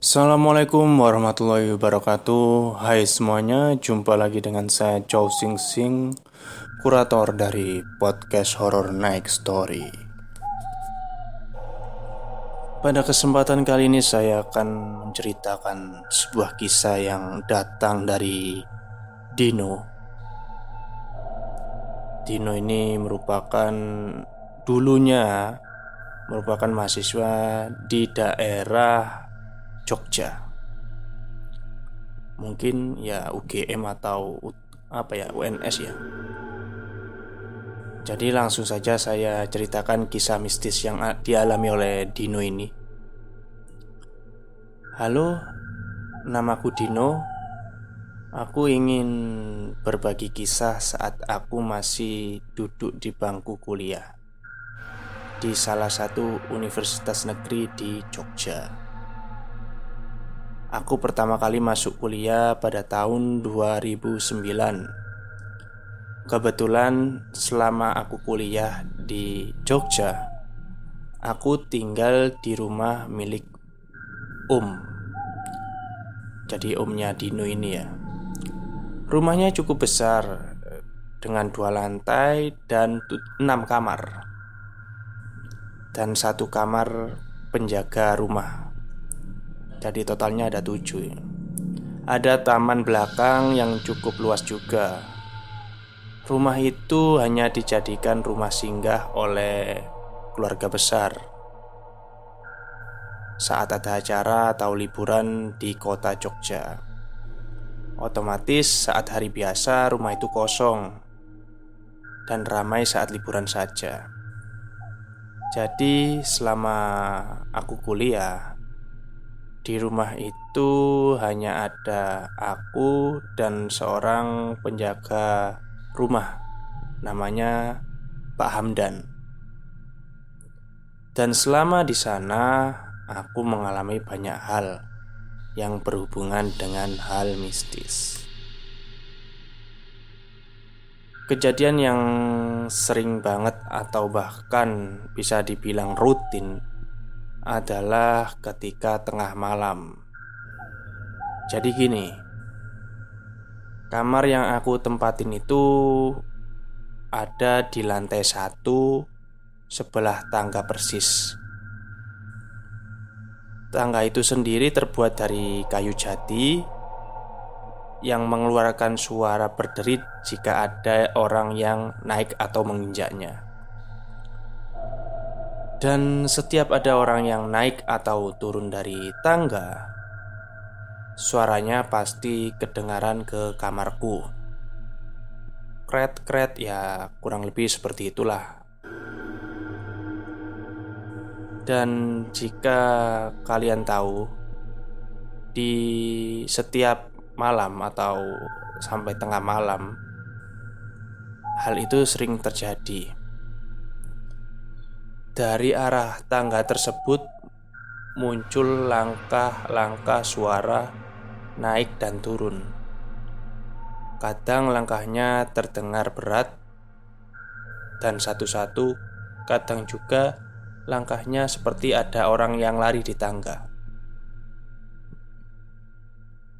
Assalamualaikum warahmatullahi wabarakatuh. Hai semuanya, jumpa lagi dengan saya Chow Sing Sing Kurator dari podcast Horror Night Story. Pada kesempatan kali ini saya akan menceritakan sebuah kisah yang datang dari Dino. Dino ini merupakan dulunya merupakan mahasiswa di daerah Jogja. Mungkin ya UGM atau apa ya UNS ya. Jadi langsung saja saya ceritakan kisah mistis yang dialami oleh Dino ini. Halo, namaku Dino. Aku ingin berbagi kisah saat aku masih duduk di bangku kuliah di salah satu universitas negeri di Jogja. Aku pertama kali masuk kuliah pada tahun 2009 Kebetulan selama aku kuliah di Jogja Aku tinggal di rumah milik Om. Jadi omnya Dino ini ya. Rumahnya cukup besar Dengan dua lantai dan enam kamar. Dan satu kamar penjaga rumah jadi totalnya ada tujuh. Ada taman belakang yang cukup luas juga. Rumah itu hanya dijadikan rumah singgah oleh keluarga besar. Saat ada acara atau liburan di kota Jogja Otomatis saat hari biasa rumah itu kosong Dan ramai saat liburan saja. Jadi selama aku kuliah di rumah itu hanya ada aku dan seorang penjaga rumah namanya Pak Hamdan. Dan selama di sana aku mengalami banyak hal yang berhubungan dengan hal mistis. Kejadian yang sering banget atau bahkan bisa dibilang rutin adalah ketika tengah malam. Jadi gini, kamar yang aku tempatin itu ada di lantai satu sebelah tangga persis. Tangga itu sendiri terbuat dari kayu jati yang mengeluarkan suara berderit jika ada orang yang naik atau menginjaknya. Dan setiap ada orang yang naik atau turun dari tangga Suaranya pasti kedengaran ke kamarku. Kret-kret ya kurang lebih seperti itulah. Dan jika kalian tahu Di setiap malam atau sampai tengah malam Hal itu sering terjadi dari arah tangga tersebut muncul langkah-langkah suara naik dan turun. Kadang langkahnya terdengar berat dan satu-satu, kadang juga langkahnya seperti ada orang yang lari di tangga.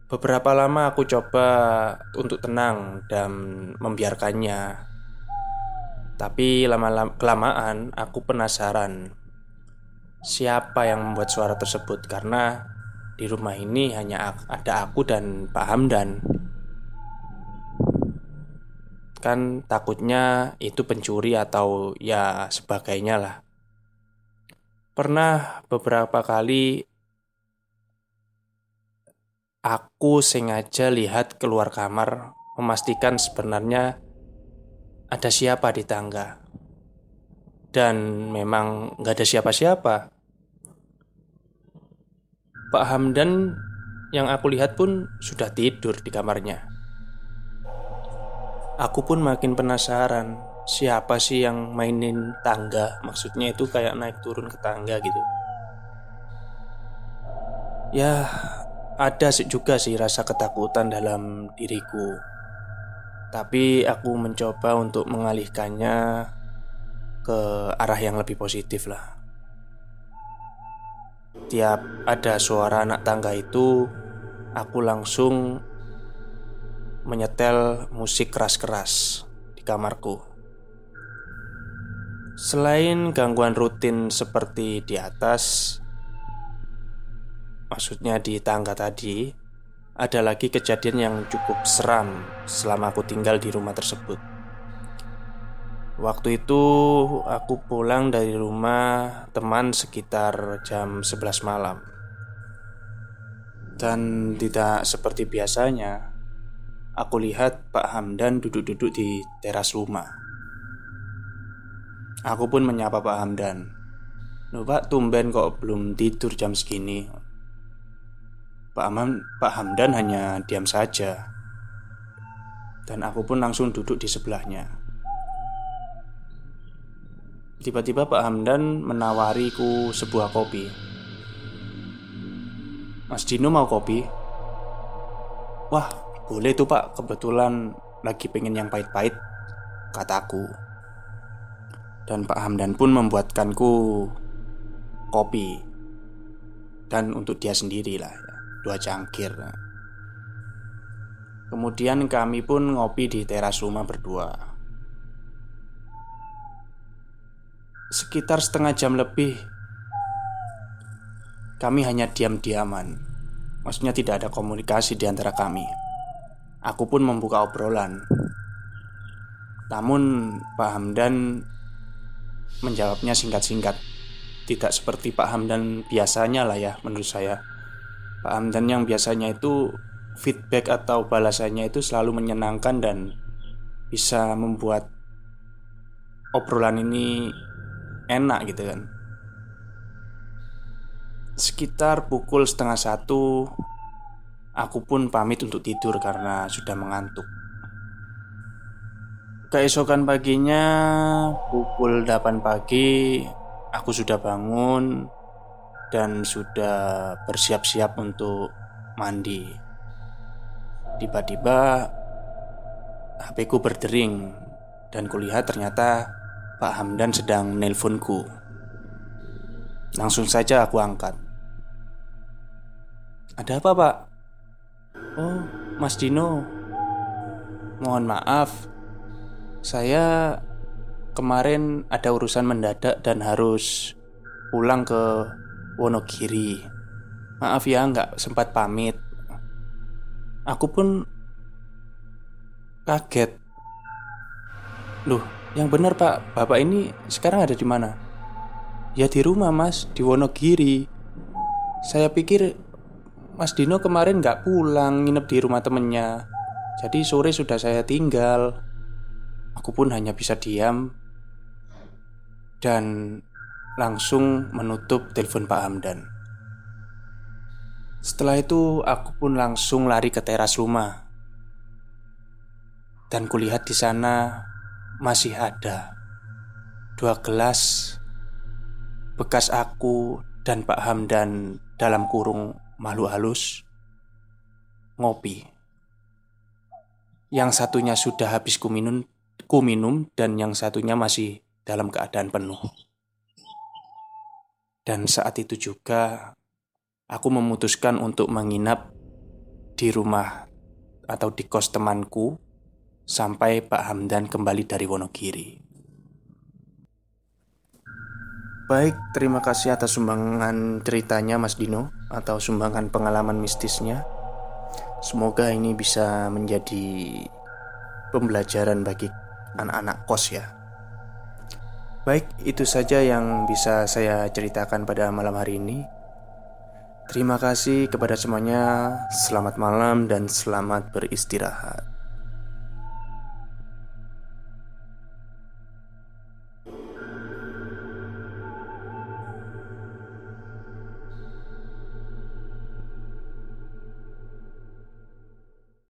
Beberapa lama aku coba untuk tenang dan membiarkannya tapi lama-lama kelamaan aku penasaran Siapa yang membuat suara tersebut. Karena di rumah ini hanya ada aku dan Pak Hamdan. Kan takutnya itu pencuri atau ya sebagainya lah. Pernah beberapa kali Aku sengaja lihat keluar kamar Memastikan sebenarnya ada siapa di tangga? Dan memang nggak ada siapa-siapa. Pak Hamdan yang aku lihat pun sudah tidur di kamarnya. Aku pun makin penasaran Siapa sih yang mainin tangga? Maksudnya itu kayak naik turun ke tangga gitu. Ya ada juga sih rasa ketakutan dalam diriku tapi aku mencoba untuk mengalihkannya ke arah yang lebih positif lah tiap ada suara anak tangga itu, aku langsung menyetel musik keras-keras di kamarku. Selain gangguan rutin seperti di atas, maksudnya di tangga tadi, ada lagi kejadian yang cukup seram selama aku tinggal di rumah tersebut. Waktu itu aku pulang dari rumah teman sekitar jam 11 malam. Dan tidak seperti biasanya, aku lihat Pak Hamdan duduk-duduk di teras rumah. Aku pun menyapa Pak Hamdan Loh Pak, tumben kok belum tidur jam segini Pak, Amam, Pak Hamdan hanya diam saja. Dan aku pun langsung duduk di sebelahnya. Tiba-tiba Pak Hamdan menawariku sebuah kopi. Mas Dino mau kopi? Wah, boleh tuh Pak, kebetulan lagi pengen yang pahit-pahit Kataku dan Pak Hamdan pun membuatkanku kopi. Dan untuk dia sendiri lah ya, Dua cangkir. Kemudian kami pun ngopi di teras rumah berdua. Sekitar setengah jam lebih Kami hanya diam-diaman. Maksudnya tidak ada komunikasi di antara kami. Aku pun membuka obrolan. Namun Pak Hamdan menjawabnya singkat-singkat. Tidak seperti Pak Hamdan biasanya lah ya menurut saya Pak Hamdan yang biasanya itu feedback atau balasannya itu selalu menyenangkan dan bisa membuat obrolan ini enak gitu kan. Sekitar pukul setengah satu Aku pun pamit untuk tidur karena sudah mengantuk. Keesokan paginya pukul 8 pagi Aku sudah bangun Dan sudah bersiap-siap untuk mandi. Tiba-tiba HP ku berdering Dan kulihat ternyata Pak Hamdan sedang menelponku. Langsung saja aku angkat. Ada apa pak? Oh Mas Dino. Mohon maaf. Saya kemarin ada urusan mendadak dan harus pulang ke Wonogiri. Maaf ya, nggak sempat pamit. Aku pun kaget. Loh, yang benar Pak, Bapak ini sekarang ada di mana? Ya di rumah Mas, di Wonogiri. Saya pikir Mas Dino kemarin nggak pulang, nginep di rumah temennya. Jadi sore sudah saya tinggal. Aku pun hanya bisa diam dan langsung menutup telepon Pak Hamdan. Setelah itu, aku pun langsung lari ke teras rumah, dan kulihat di sana masih ada dua gelas bekas aku dan Pak Hamdan dalam kurung malu halus ngopi. Yang satunya sudah habis kuminum ku minum dan yang satunya masih dalam keadaan penuh. Dan saat itu juga aku memutuskan untuk menginap di rumah atau di kos temanku sampai Pak Hamdan kembali dari Wonogiri. Baik, terima kasih atas sumbangan ceritanya Mas Dino atau sumbangan pengalaman mistisnya. Semoga ini bisa menjadi pembelajaran bagi anak-anak kos ya. Baik, itu saja yang bisa saya ceritakan pada malam hari ini. Terima kasih kepada semuanya. Selamat malam dan selamat beristirahat.